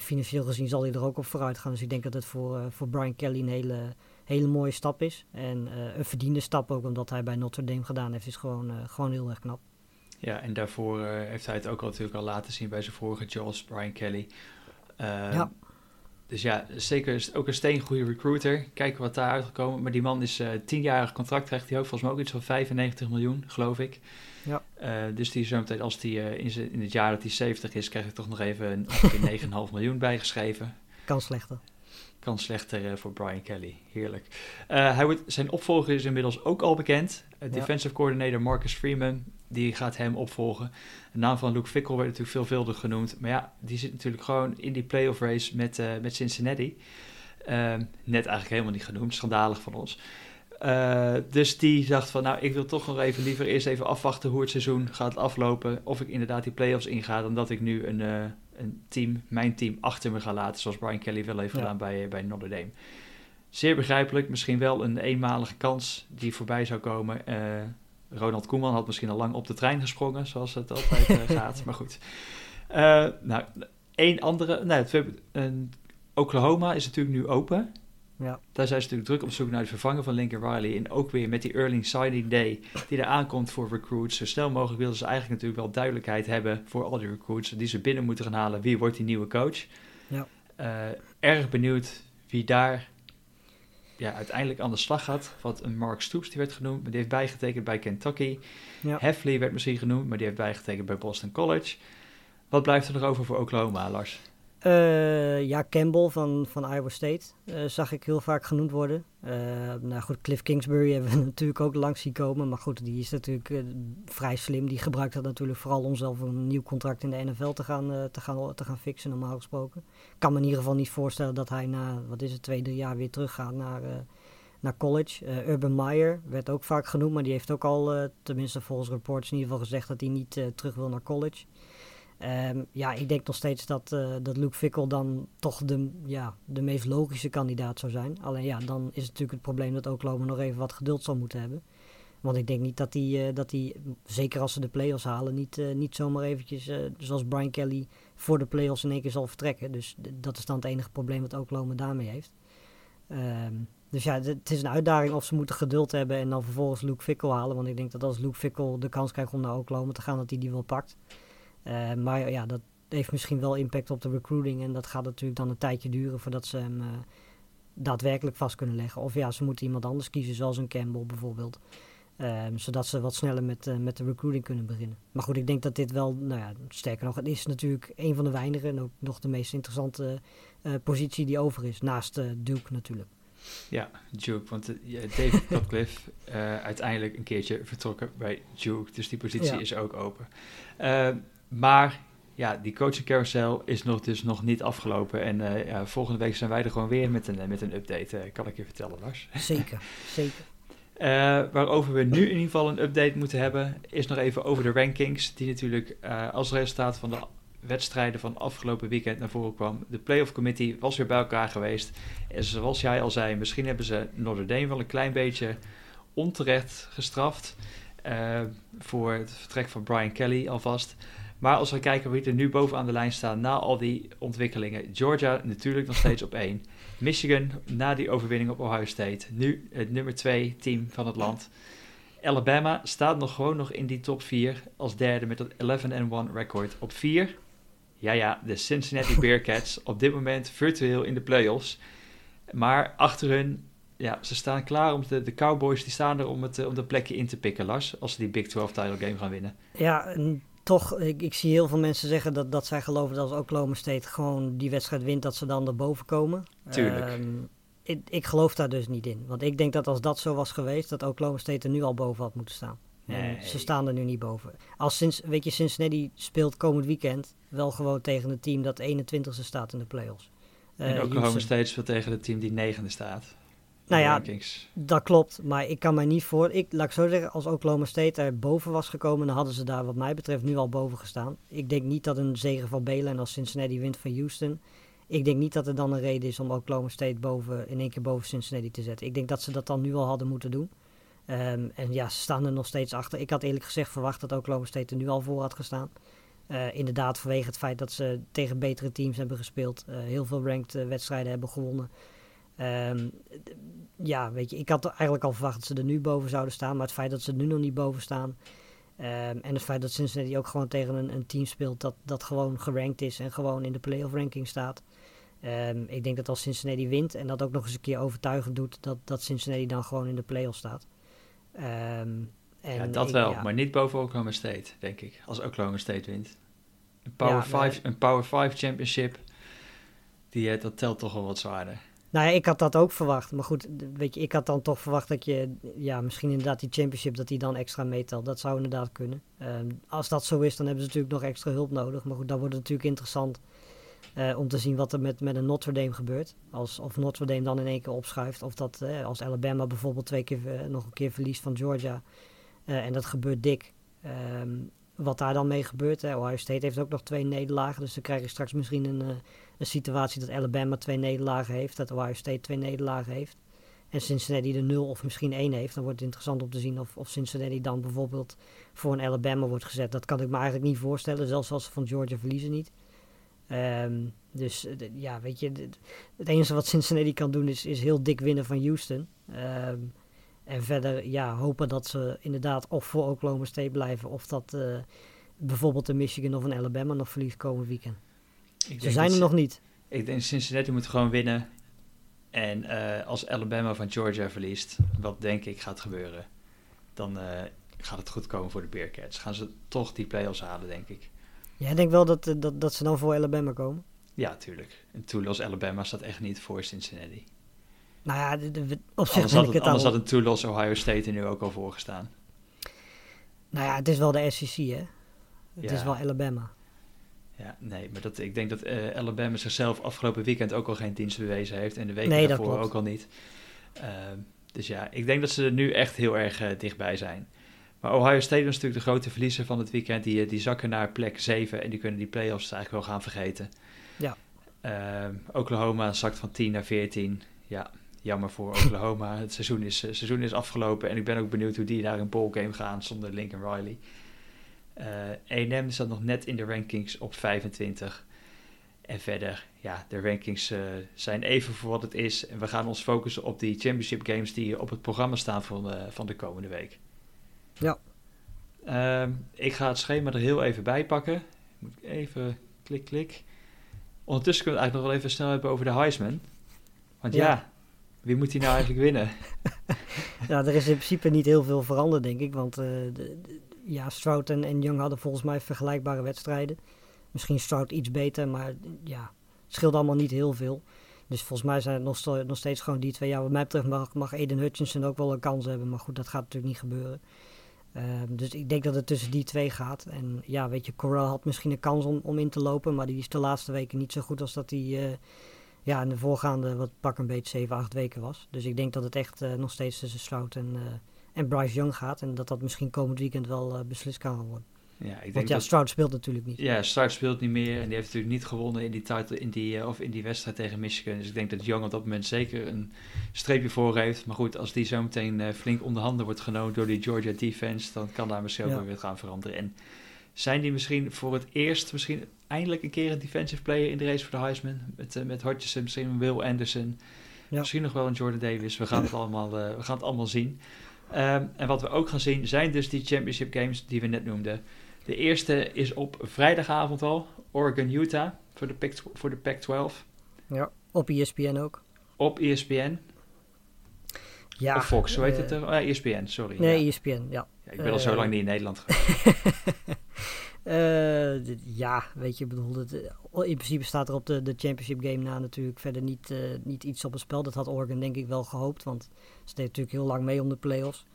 financieel gezien zal hij er ook op vooruit gaan. Dus ik denk dat het voor, voor Brian Kelly een hele, hele mooie stap is. En een verdiende stap ook, omdat hij bij Notre Dame gedaan heeft, is gewoon, gewoon heel erg knap. Ja, en daarvoor uh, heeft hij het ook al natuurlijk al laten zien bij zijn vorige Jaws, Brian Kelly. Uh, ja. Dus ja, zeker is ook een steengoede recruiter. Kijken wat daar uitgekomen. Maar die man is uh, tienjarig contract krijgt hij ook volgens mij ook iets van 95 miljoen, geloof ik. Ja. dus die zo meteen, als die in, in het jaar dat hij 70 is, krijgt hij toch nog even een 9,5 miljoen bijgeschreven. Kan slechter. Kan slechter voor Brian Kelly. Heerlijk. hij wordt, zijn opvolger is inmiddels ook al bekend. defensive coordinator Marcus Freeman die gaat hem opvolgen. De naam van Luke Fickle werd natuurlijk veelvuldig genoemd. Maar ja, die zit natuurlijk gewoon in die playoff race met, uh, met Cincinnati. Uh, net eigenlijk helemaal niet genoemd, schandalig van ons. Uh, dus die dacht van, nou, ik wil toch nog even liever eerst even afwachten hoe het seizoen gaat aflopen. Of ik inderdaad die playoffs inga, dan dat ik nu een, uh, een team, mijn team, achter me ga laten. Zoals Brian Kelly wel heeft gedaan bij, bij Notre Dame. Zeer begrijpelijk, misschien wel een eenmalige kans die voorbij zou komen. Ronald Koeman had misschien al lang op de trein gesprongen, zoals het altijd uh, gaat. Maar goed. Uh, nou, één andere. Nou, Oklahoma is natuurlijk nu open. Ja. Daar zijn ze natuurlijk druk op zoek naar het vervangen van Lincoln Riley. En ook weer met die early signing day die er aankomt voor recruits. Zo snel mogelijk wilden ze eigenlijk natuurlijk wel duidelijkheid hebben voor al die recruits die ze binnen moeten gaan halen. Wie wordt die nieuwe coach? Ja. Uh, erg benieuwd wie daar ja, uiteindelijk aan de slag gaat. Wat een Mark Stoops, die werd genoemd, maar die heeft bijgetekend bij Kentucky. Ja. Heffley werd misschien genoemd, maar die heeft bijgetekend bij Boston College. Wat blijft er nog over voor Oklahoma, Lars? Uh, ja, Campbell van, van Iowa State uh, zag ik heel vaak genoemd worden. Uh, nou goed, Cliff Kingsbury hebben we natuurlijk ook langs zien komen. Maar goed, die is natuurlijk vrij slim. Die gebruikt dat natuurlijk vooral om zelf een nieuw contract in de NFL te gaan, te gaan, te gaan fixen, normaal gesproken. Ik kan me in ieder geval niet voorstellen dat hij na, wat is het, twee, drie jaar weer teruggaat naar, naar college. Urban Meyer werd ook vaak genoemd, maar die heeft ook al, tenminste volgens reports in ieder geval gezegd dat hij niet terug wil naar college. Um, ja, ik denk nog steeds dat, uh, dat Luke Fickle dan toch de, ja, de meest logische kandidaat zou zijn. Alleen ja, dan is het natuurlijk het probleem dat Oklahoma nog even wat geduld zal moeten hebben. Want ik denk niet dat hij, uh, dat zeker als ze de play-offs halen, niet, uh, niet zomaar eventjes, zoals Brian Kelly, voor de play-offs in één keer zal vertrekken. Dus dat is dan het enige probleem wat Oklahoma daarmee heeft. Um, dus ja, het is een uitdaging of ze moeten geduld hebben en dan vervolgens Luke Fickle halen. Want ik denk dat als Luke Fickle de kans krijgt om naar Oklahoma te gaan, dat hij die wel pakt. Uh, maar ja, dat heeft misschien wel impact op de recruiting. En dat gaat natuurlijk dan een tijdje duren voordat ze hem uh, daadwerkelijk vast kunnen leggen. Of ja, ze moeten iemand anders kiezen, zoals een Campbell bijvoorbeeld. Um, zodat ze wat sneller met, uh, met de recruiting kunnen beginnen. Maar goed, ik denk dat dit wel, nou ja, sterker nog, het is natuurlijk een van de weinigen en ook nog de meest interessante positie die over is. Naast Duke natuurlijk. Ja, Duke, want David Cutcliffe uiteindelijk een keertje vertrokken bij Duke. Dus die positie is ook open. Maar ja, die coaching carousel is nog, dus nog niet afgelopen. En uh, ja, volgende week zijn wij er gewoon weer met een, met een update, uh, kan ik je vertellen, Lars. Zeker, zeker. Uh, waarover we nu in ieder geval een update moeten hebben, is nog even over de rankings. Die natuurlijk als resultaat van de wedstrijden van afgelopen weekend naar voren kwam. De playoff committee was weer bij elkaar geweest. En zoals jij al zei, misschien hebben ze Notre Dame wel een klein beetje onterecht gestraft. voor het vertrek van Brian Kelly alvast. Maar als we kijken wie er nu bovenaan de lijn staan na al die ontwikkelingen. Georgia natuurlijk nog steeds op één. Michigan na die overwinning op Ohio State. Nu het nummer 2 team van het land. Alabama staat nog gewoon nog in die top 4 als derde met dat 11-1 record op 4. Ja, ja, de Cincinnati Bearcats op dit moment virtueel in de playoffs. Maar achter hun, ja, ze staan klaar om de, de Cowboys die staan er om, het, om de plekje in te pikken, Lars. Als ze die Big 12 title game gaan winnen. Ja, toch, ik, ik, zie heel veel mensen zeggen dat, dat zij geloven dat als Oklahoma State gewoon die wedstrijd wint, dat ze dan erboven komen. Tuurlijk. Ehm, ik, ik, geloof daar dus niet in. Want ik denk dat als dat zo was geweest, dat Oklahoma State er nu al boven had moeten staan. En ze staan er nu niet boven. Als sinds, weet je, Cincinnati speelt komend weekend wel gewoon tegen een team dat 21ste staat in de playoffs. Uh, en Oklahoma State speelt tegen het team die negende staat. Nou ja, dat klopt. Maar ik kan mij niet voor... Ik, laat ik zo zeggen, als Oklahoma State er boven was gekomen... dan hadden ze daar wat mij betreft nu al boven gestaan. Ik denk niet dat een zegen van Belen en als Cincinnati wint van Houston... Ik denk niet dat er dan een reden is om Oklahoma State boven, in één keer boven Cincinnati te zetten. Ik denk dat ze dat dan nu al hadden moeten doen. Ehm, en ja, ze staan er nog steeds achter. Ik had eerlijk gezegd verwacht dat Oklahoma State er nu al voor had gestaan. Uh, inderdaad, vanwege het feit dat ze tegen betere teams hebben gespeeld. Uh, heel veel ranked uh, wedstrijden hebben gewonnen. Um, ja, weet je, ik had eigenlijk al verwacht dat ze er nu boven zouden staan. Maar het feit dat ze er nu nog niet boven staan. Um, en het feit dat Cincinnati ook gewoon tegen een, een, team speelt dat, dat gewoon gerankt is en gewoon in de playoff ranking staat. Um, ik denk dat als Cincinnati wint en dat ook nog eens een keer overtuigend doet, dat, dat Cincinnati dan gewoon in de playoff staat. en ja, dat wel, maar niet boven Oklahoma State, denk ik. Als Oklahoma State wint. Een Power, ja, 5, een Power 5 Championship, die, eh, dat telt toch wel wat zwaarder. Nou ja, ik had dat ook verwacht. Maar goed, weet je, ik had dan toch verwacht dat je, ja, misschien inderdaad die championship, dat die dan extra meetelt. Dat zou inderdaad kunnen. Um, als dat zo is, dan hebben ze natuurlijk nog extra hulp nodig. Maar goed, dan wordt het natuurlijk interessant uh, om te zien wat er met, met een Notre Dame gebeurt. Als, of Notre Dame dan in één keer opschuift. Of dat uh, als Alabama bijvoorbeeld twee keer uh, nog een keer verliest van Georgia. en dat gebeurt dik. Um, wat daar dan mee gebeurt. Hè. Ohio State heeft ook nog twee nederlagen. Dus dan krijg je straks misschien een, eh, een situatie dat Alabama twee nederlagen heeft. Dat Ohio State twee nederlagen heeft. En Cincinnati er nul of misschien één heeft. Dan wordt het interessant om te zien of, of Cincinnati dan bijvoorbeeld voor een Alabama wordt gezet. Dat kan ik me eigenlijk niet voorstellen. Zelfs als ze van Georgia verliezen niet. Um, dus ja, weet je, het enige wat Cincinnati kan doen is, is heel dik winnen van Houston. Um, en verder ja, hopen dat ze inderdaad of voor Oklahoma State blijven. Of dat uh, bijvoorbeeld de Michigan of een Alabama nog verliest komend weekend. ze zijn er nog niet. Ik denk Cincinnati moet gewoon winnen. En uh, als Alabama van Georgia verliest, wat denk ik gaat gebeuren, dan uh, gaat het goed komen voor de Bearcats. Gaan ze toch die play-offs halen, denk ik. Jij denkt wel dat, dat, dat ze dan voor Alabama komen? Ja, tuurlijk. En Toulouse Alabama staat echt niet voor Cincinnati. Nou ja, de, de, op zich het, anders had een Toulouse Ohio State er nu ook al voor gestaan. Nou ja, het is wel de SEC, hè? Het is wel Alabama. Ja, nee, maar dat, ik denk dat uh, Alabama zichzelf afgelopen weekend ook al geen dienst bewezen heeft. En de week nee, daarvoor ook al niet. Uh, dus ja, ik denk dat ze er nu echt heel erg uh, dichtbij zijn. Maar Ohio State was natuurlijk de grote verliezer van het weekend. Die, eh, die zakken naar plek 7 en die kunnen die playoffs eigenlijk wel gaan vergeten. Ja. Oklahoma zakt van 10 naar 14. Ja, jammer voor Oklahoma. het seizoen is, uh, seizoen is afgelopen en ik ben ook benieuwd hoe die naar een ballgame gaan zonder Lincoln Riley. Uh, A&M staat nog net in de rankings op 25. En verder, ja, de rankings uh, zijn even voor wat het is. En we gaan ons focussen op die championship games die op het programma staan van, uh, van de komende week. Ja. Uh, ik ga het schema er heel even bij pakken. Moet ik even klik, klik. Ondertussen kunnen we het eigenlijk nog wel even snel hebben over de Heisman. Want ja, ja wie moet hij nou eigenlijk winnen? ja, er is in principe niet heel veel veranderd, denk ik. Want uh, de, ja, Stroud en, en Young hadden volgens mij vergelijkbare wedstrijden. Misschien Stroud iets beter, maar ja, het scheelt allemaal niet heel veel. Dus volgens mij zijn het nog, nog steeds gewoon die twee. Ja, wat mij betreft mag, mag Aiden Hutchinson ook wel een kans hebben. Maar goed, dat gaat natuurlijk niet gebeuren. Uh, dus ik denk dat het tussen die twee gaat. En ja, weet je, Corral had misschien een kans om, om in te lopen. Maar die is de laatste weken niet zo goed als dat hij... Ja, in de voorgaande wat pak een beetje 7, 8 weken was. Dus ik denk dat het echt uh, nog steeds tussen Stroud en, uh, en Bryce Young gaat. En dat dat misschien komend weekend wel uh, beslist kan worden. Ja, ik denk Want ja, dat... Stroud speelt natuurlijk niet. Ja, Stroud speelt niet meer. En die heeft natuurlijk niet gewonnen in die, title, in die, of in die wedstrijd tegen Michigan. Dus ik denk dat Young op dat moment zeker een streepje voor heeft. Maar goed, als die zo meteen flink onder handen wordt genomen door die Georgia defense... dan kan daar misschien ook ja. weer gaan veranderen. En zijn die misschien voor het eerst, misschien eindelijk een keer een defensive player in de race voor de Heisman. Met, uh, met Hodgson, misschien een Will Anderson. Ja. Misschien nog wel een Jordan Davis. We gaan het allemaal, uh, we gaan het allemaal zien. Um, en wat we ook gaan zien zijn dus die championship games die we net noemden. De eerste is op vrijdagavond al. Oregon-Utah voor de Pac, voor de Pac 12. Ja, op ESPN ook. Op ESPN. Ja, of Fox, hoe heet uh, het er? Oh, ESPN, sorry. Nee, ja. ESPN, ja. ja ik ben al zo lang niet in Nederland geweest. Uh, ja, weet je, bedoel, het, in principe staat er op de, de championship game na natuurlijk verder niet, uh, niet iets op het spel. Dat had Oregon denk ik wel gehoopt, want ze deed natuurlijk heel lang mee om de playoffs.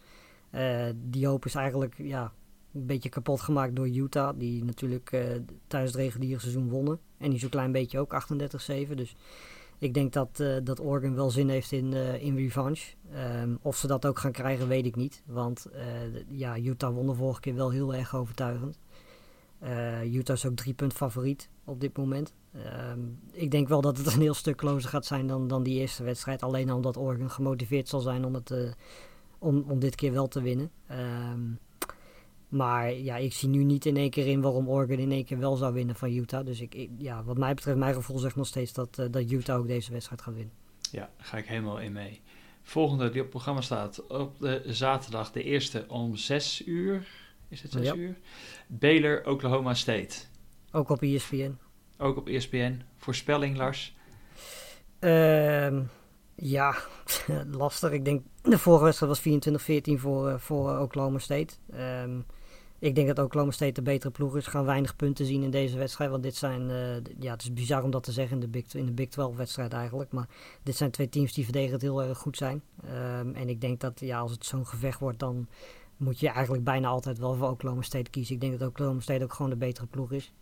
Uh, die hoop is eigenlijk ja, een beetje kapot gemaakt door Utah, die natuurlijk tijdens het reguliere seizoen wonnen. En die zo'n klein beetje ook 38-7, dus ik denk dat, uh, dat Oregon wel zin heeft in, uh, in revanche. Um, of ze dat ook gaan krijgen, weet ik niet. Want uh, ja, Utah won de vorige keer wel heel erg overtuigend. Utah is ook drie punt favoriet op dit moment. Um, ik denk wel dat het een heel stuk closer gaat zijn dan, dan die eerste wedstrijd. Alleen omdat Oregon gemotiveerd zal zijn om, het, om, om dit keer wel te winnen. Um, maar ja, ik zie nu niet in één keer in waarom Oregon in één keer wel zou winnen van Utah. Dus ik, ja, wat mij betreft, mijn gevoel zegt nog steeds dat, uh, dat Utah ook deze wedstrijd gaat winnen. Ja, daar ga ik helemaal in mee. Volgende die op programma staat op de zaterdag, de eerste om 6 uur. Is het 6 ja. uur? Baylor, Oklahoma State. Ook op ESPN. Ook op ESPN. Voorspelling, Lars? Uh, ja, lastig. Ik denk, de vorige wedstrijd was 24-14 voor, uh, voor Oklahoma State. Um, ik denk dat Oklahoma State de betere ploeg is. Gaan weinig punten zien in deze wedstrijd. Want dit zijn, uh, ja, het is bizar om dat te zeggen in de Big, in de Big 12 wedstrijd eigenlijk. Maar dit zijn twee teams die verdedigend heel erg goed zijn. Um, en ik denk dat ja, als het zo'n gevecht wordt, dan moet je eigenlijk bijna altijd wel voor Oklahoma State kiezen. Ik denk dat Oklahoma State ook gewoon de betere ploeg is.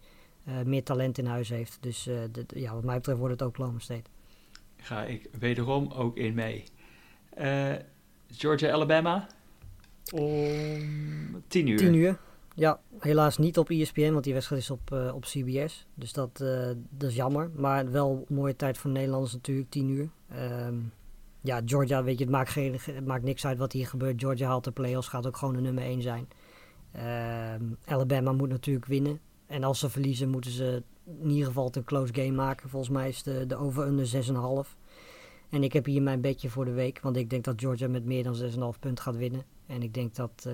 Uh, meer talent in huis heeft. Dus uh, de, ja, wat mij betreft wordt het Oklahoma State. Ga ik wederom ook in mee. Georgia, Alabama. Om 10 uur. 10 uur. Ja, helaas niet op ESPN, want die wedstrijd is op, uh, op CBS. Dus dat, uh, dat is jammer. Maar wel een mooie tijd voor Nederlanders natuurlijk, 10 uur. Um, ja, Georgia, weet je, het maakt, geen, maakt niks uit wat hier gebeurt. Georgia haalt de playoffs, gaat ook gewoon de nummer 1 zijn. Um, Alabama moet natuurlijk winnen. En als ze verliezen, moeten ze in ieder geval een close game maken. Volgens mij is de, de over-under 6,5. En ik heb hier mijn bedje voor de week. Want ik denk dat Georgia met meer dan 6,5 punten gaat winnen. En ik denk dat... Uh,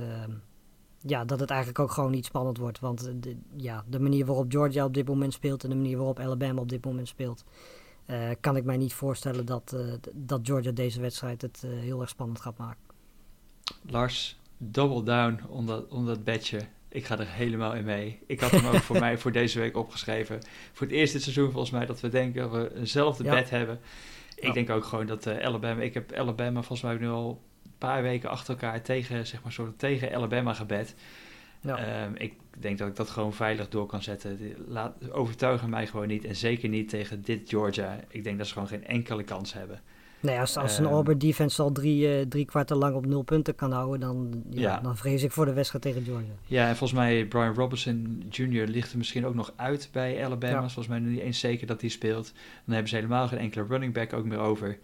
ja, dat het eigenlijk ook gewoon niet spannend wordt. Want de, ja, de manier waarop Georgia op dit moment speelt en de manier waarop Alabama op dit moment speelt, kan ik mij niet voorstellen dat, uh, dat Georgia deze wedstrijd het uh, heel erg spannend gaat maken. Lars, double down om dat, om dat bedje. Ik ga er helemaal in mee. Ik had hem ook voor mij voor deze week opgeschreven. Voor het eerst dit seizoen volgens mij dat we denken dat we eenzelfde ja. bed hebben. Ik ja. denk ook gewoon dat Alabama, ik heb Alabama volgens mij nu al paar weken achter elkaar tegen, zeg maar, soort tegen Alabama gebed. Ja. Um, ik denk dat ik dat gewoon veilig door kan zetten. Laat, overtuigen mij gewoon niet. En zeker niet tegen dit Georgia. Ik denk dat ze gewoon geen enkele kans hebben. Nee, als, als een um, Auburn defense al drie, uh, drie kwarten lang op nul punten kan houden, dan, ja, ja. dan vrees ik voor de wedstrijd tegen Georgia. Ja, en volgens mij Brian Robinson Jr. ligt er misschien ook nog uit bij Alabama. Ja. Volgens mij nu niet eens zeker dat hij speelt. Dan hebben ze helemaal geen enkele running back ook meer over.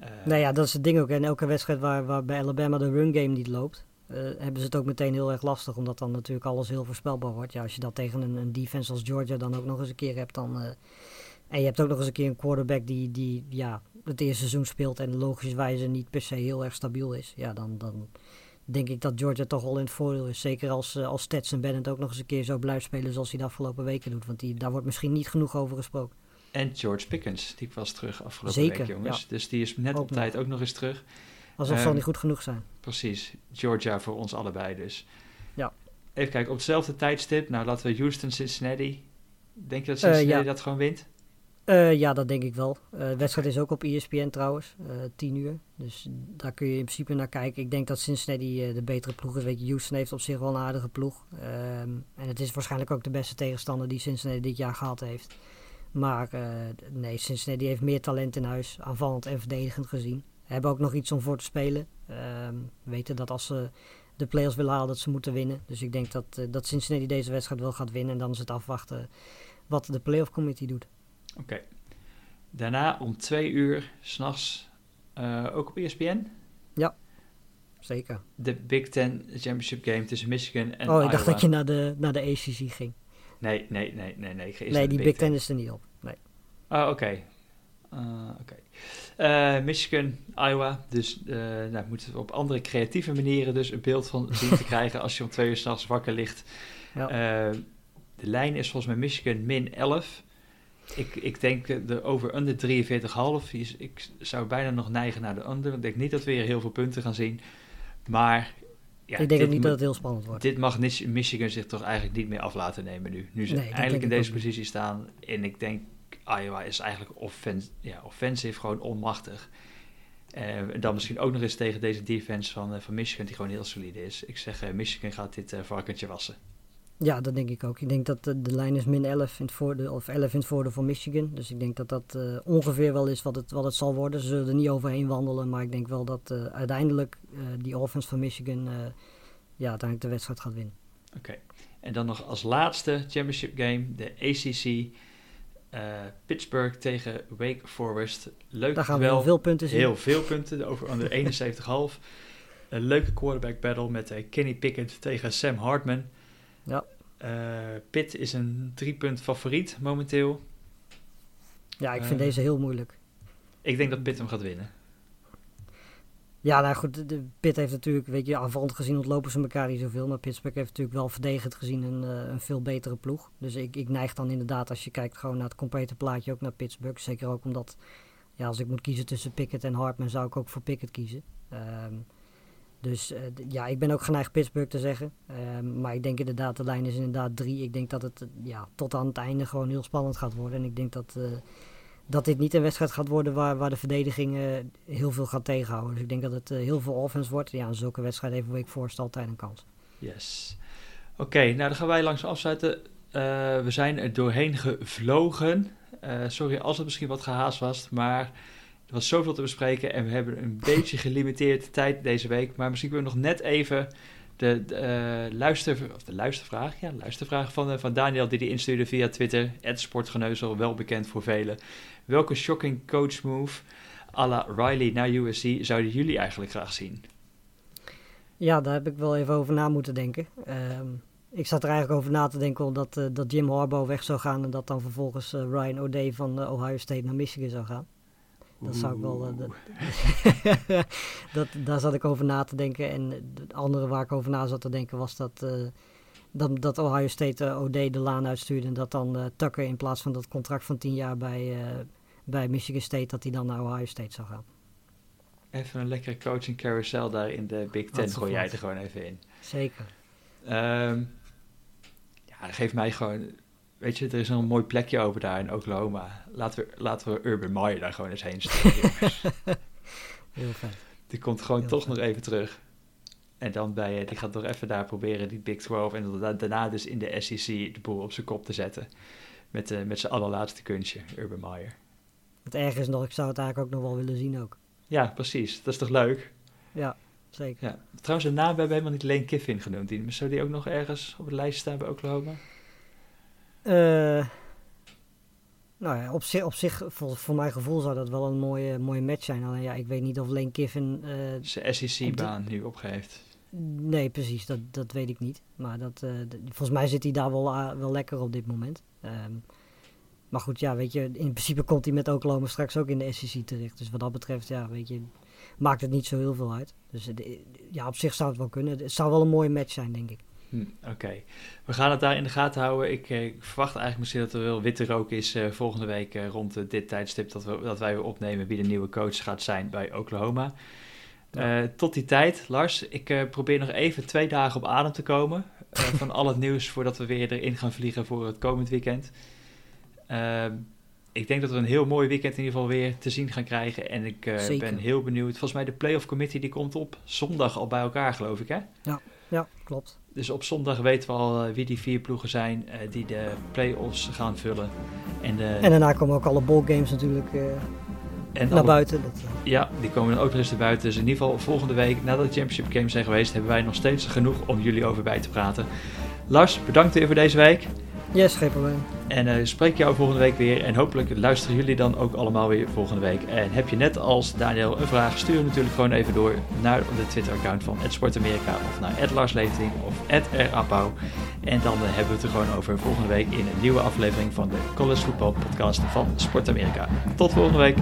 Uh, nou ja, dat is het ding ook. En elke wedstrijd waar, waar bij Alabama de run game niet loopt, uh, hebben ze het ook meteen heel erg lastig. Omdat dan natuurlijk alles heel voorspelbaar wordt. Ja, als je dat tegen een, een defense als Georgia dan ook nog eens een keer hebt, dan... Uh, en je hebt ook nog eens een keer een quarterback die, die ja, het eerste seizoen speelt en logischwijze niet per se heel erg stabiel is. Ja, dan, dan denk ik dat Georgia toch wel in het voordeel is. Zeker als, als Stetson Bennett ook nog eens een keer zo blijft spelen zoals hij de afgelopen weken doet. Want die, daar wordt misschien niet genoeg over gesproken. En George Pickens, die was terug afgelopen Zeker, week, jongens. Ja. Dus die is net ook op tijd ook nog eens terug. Alsof um, zal niet goed genoeg zijn. Precies. Georgia voor ons allebei dus. Ja. Even kijken, op hetzelfde tijdstip. Nou, laten we Houston, Cincinnati. Denk je dat Cincinnati uh, ja. dat gewoon wint? Uh, ja, dat denk ik wel. Uh, de wedstrijd is ook op ESPN trouwens, 10 uur. Dus daar kun je in principe naar kijken. Ik denk dat Cincinnati de betere ploeg is. Weet je, Houston heeft op zich wel een aardige ploeg. Um, en het is waarschijnlijk ook de beste tegenstander die Cincinnati dit jaar gehad heeft. Maar nee, Cincinnati heeft meer talent in huis, aanvallend en verdedigend gezien. Hebben ook nog iets om voor te spelen. Um, weten dat als ze de players willen halen, dat ze moeten winnen. Dus ik denk dat, uh, dat Cincinnati deze wedstrijd wel gaat winnen. En dan is het afwachten wat de playoff committee doet. Oké. Okay. Daarna om twee uur, s'nachts, uh, ook op ESPN? Ja, zeker. De Big Ten Championship Game tussen Michigan en Oh, ik Iowa. dacht dat je naar de, naar de ACC ging. Nee, nee, nee, nee. Nee, nee die Big Ten is er niet op. Nee. Oh, oké. Okay. Uh, Oké. Okay. Uh, Michigan, Iowa. Dus uh, nou, moeten we op andere creatieve manieren dus een beeld van zien te krijgen als je om twee uur s'nachts wakker ligt. Ja. de lijn is volgens mij Michigan min 11. Ik, ik denk de over under 43,5. Ik zou bijna nog neigen naar de under. Ik denk niet dat we hier heel veel punten gaan zien. Maar Ja, ik denk ook niet dat het heel spannend wordt. Dit mag Michigan zich toch eigenlijk niet meer af laten nemen nu. Nu ze eindelijk in deze positie staan. En ik denk, Iowa is eigenlijk offens ja, offensief gewoon onmachtig. En dan misschien ook nog eens tegen deze defense van, van Michigan, die gewoon heel solide is. Ik zeg, Michigan gaat dit varkentje wassen. Ja, dat denk ik ook. Ik denk dat de, de lijn is min 11 in het voordeel, of 11 in het voordeel van Michigan. Dus ik denk dat dat ongeveer wel is wat het, wat het zal worden. Ze zullen er niet overheen wandelen, maar ik denk wel dat uiteindelijk die offense van Michigan ja, uiteindelijk de wedstrijd gaat winnen. Oké, en dan nog als laatste championship game, de ACC. Pittsburgh tegen Wake Forest. Leuk Daar gaan we wel, veel punten zien. Heel veel punten, over onder 71,5. Een leuke quarterback battle met Kenny Pickett tegen Sam Hartman. Ja. Uh, Pitt is een drie punt favoriet momenteel. Ja, ik vind deze heel moeilijk. Ik denk dat Pitt hem gaat winnen. Ja, nou goed, de Pitt heeft natuurlijk, weet je, aanvallend gezien ontlopen ze elkaar niet zoveel. Maar Pittsburgh heeft natuurlijk wel verdedigend gezien een, uh, een veel betere ploeg. Dus ik, ik neig dan inderdaad, als je kijkt gewoon naar het complete plaatje, ook naar Pittsburgh. Zeker ook omdat, ja, als ik moet kiezen tussen Pickett en Hartman, zou ik ook voor Pickett kiezen. Um, dus uh, ja, ik ben ook geneigd Pittsburgh te zeggen. Uh, maar ik denk inderdaad, de lijn is inderdaad drie. Ik denk dat het ja, tot aan het einde gewoon heel spannend gaat worden. En ik denk dat, uh, dat dit niet een wedstrijd gaat worden waar, waar de verdediging heel veel gaat tegenhouden. Dus ik denk dat het heel veel offense wordt. Ja, in zulke wedstrijd heeft Wake Forest altijd een kans. Yes. Oké, nou dan gaan wij langs afsluiten. we zijn er doorheen gevlogen. sorry als het misschien wat gehaast was, maar... Er was zoveel te bespreken en we hebben een beetje gelimiteerde tijd deze week. Maar misschien kunnen we nog net even de, uh, luister, of de luistervraag, ja, luistervraag van, uh, van Daniel die die instuurde via Twitter. Sportgeneuzel, wel bekend voor velen. Welke shocking coach move à la Riley naar USC zouden jullie eigenlijk graag zien? Ja, daar heb ik wel even over na moeten denken. Um, ik zat er eigenlijk over na te denken omdat uh, dat Jim Harbaugh weg zou gaan en dat dan vervolgens Ryan O'Day van Ohio State naar Michigan zou gaan. Dat zou ik wel. Uh, dat, dat, daar zat ik over na te denken. En het andere waar ik over na zat te denken was dat. Uh, dat, dat Ohio State uh, OD de laan uitstuurde. En dat dan Tucker in plaats van dat contract van 10 jaar bij, bij Michigan State. dat hij dan naar Ohio State zou gaan. Even een lekkere coaching carousel daar in de Big Ten. Gooi jij er gewoon even in. Zeker. Um, ja, geef mij gewoon weet je, er is een mooi plekje over daar in Oklahoma. Laten we, laten we Urban Meyer daar gewoon eens heen sturen. Heel fijn. Die komt gewoon toch nog even terug. En dan bij, eh, die gaat toch even daar proberen die Big 12 en daarna dus in de SEC de boel op zijn kop te zetten. Met, uh, met zijn allerlaatste kunstje, Urban Meyer. Het erg is nog, ik zou het eigenlijk ook nog wel willen zien ook. Ja, precies. Dat is toch leuk? Ja, zeker. Ja. Trouwens, een naam hebben we helemaal niet Lane Kiffin genoemd. Die, zou die ook nog ergens op de lijst staan bij Oklahoma? Uh, nou ja, op zich, op zich voor, voor mijn gevoel zou dat wel een mooie, mooie match zijn. Alleen ja, ik weet niet of Lane Kiffin... Uh, Zijn SEC-baan nu opgeeft. Nee, precies, dat, dat weet ik niet. Maar dat, uh, volgens mij zit hij daar wel, wel lekker op dit moment. Um, maar goed, ja, weet je, in principe komt hij met Oklahoma straks ook in de SEC terecht. Dus wat dat betreft, ja, weet je, maakt het niet zo heel veel uit. Dus ja, op zich zou het wel kunnen. Het zou wel een mooie match zijn, denk ik. Hm, Oké, we gaan het daar in de gaten houden. Ik, eh, verwacht eigenlijk misschien dat er wel witte rook is uh, volgende week uh, rond dit tijdstip dat, we, dat wij weer opnemen wie de nieuwe coach gaat zijn bij Oklahoma. Ja. tot die tijd, Lars, ik probeer nog even twee dagen op adem te komen van al het nieuws voordat we weer erin gaan vliegen voor het komend weekend. Ehm, ik denk dat we een heel mooi weekend in ieder geval weer te zien gaan krijgen. En ik ben heel benieuwd. Volgens mij de playoff committee die komt op zondag al bij elkaar, geloof ik, hè? Ja, ja klopt. Dus op zondag weten we al uh, wie die vier ploegen zijn uh, die de play-offs gaan vullen. En, de, en daarna komen ook alle ballgames natuurlijk en naar alle, buiten. Dat, ja, die komen dan ook nog eens naar buiten. Dus in ieder geval volgende week, nadat de Championship Games zijn geweest, hebben wij nog steeds genoeg om jullie over bij te praten. Lars, bedankt weer voor deze week. Yes, geen probleem. En uh, spreek jou volgende week weer. En hopelijk luisteren jullie dan ook allemaal weer volgende week. En heb je net als Daniel een vraag, stuur hem natuurlijk gewoon even door naar de Twitter-account van @sportamerika of naar @larsleting of @rapau. En dan uh, hebben we het er gewoon over volgende week in een nieuwe aflevering van de College Football Podcast van Sport Amerika. Tot volgende week.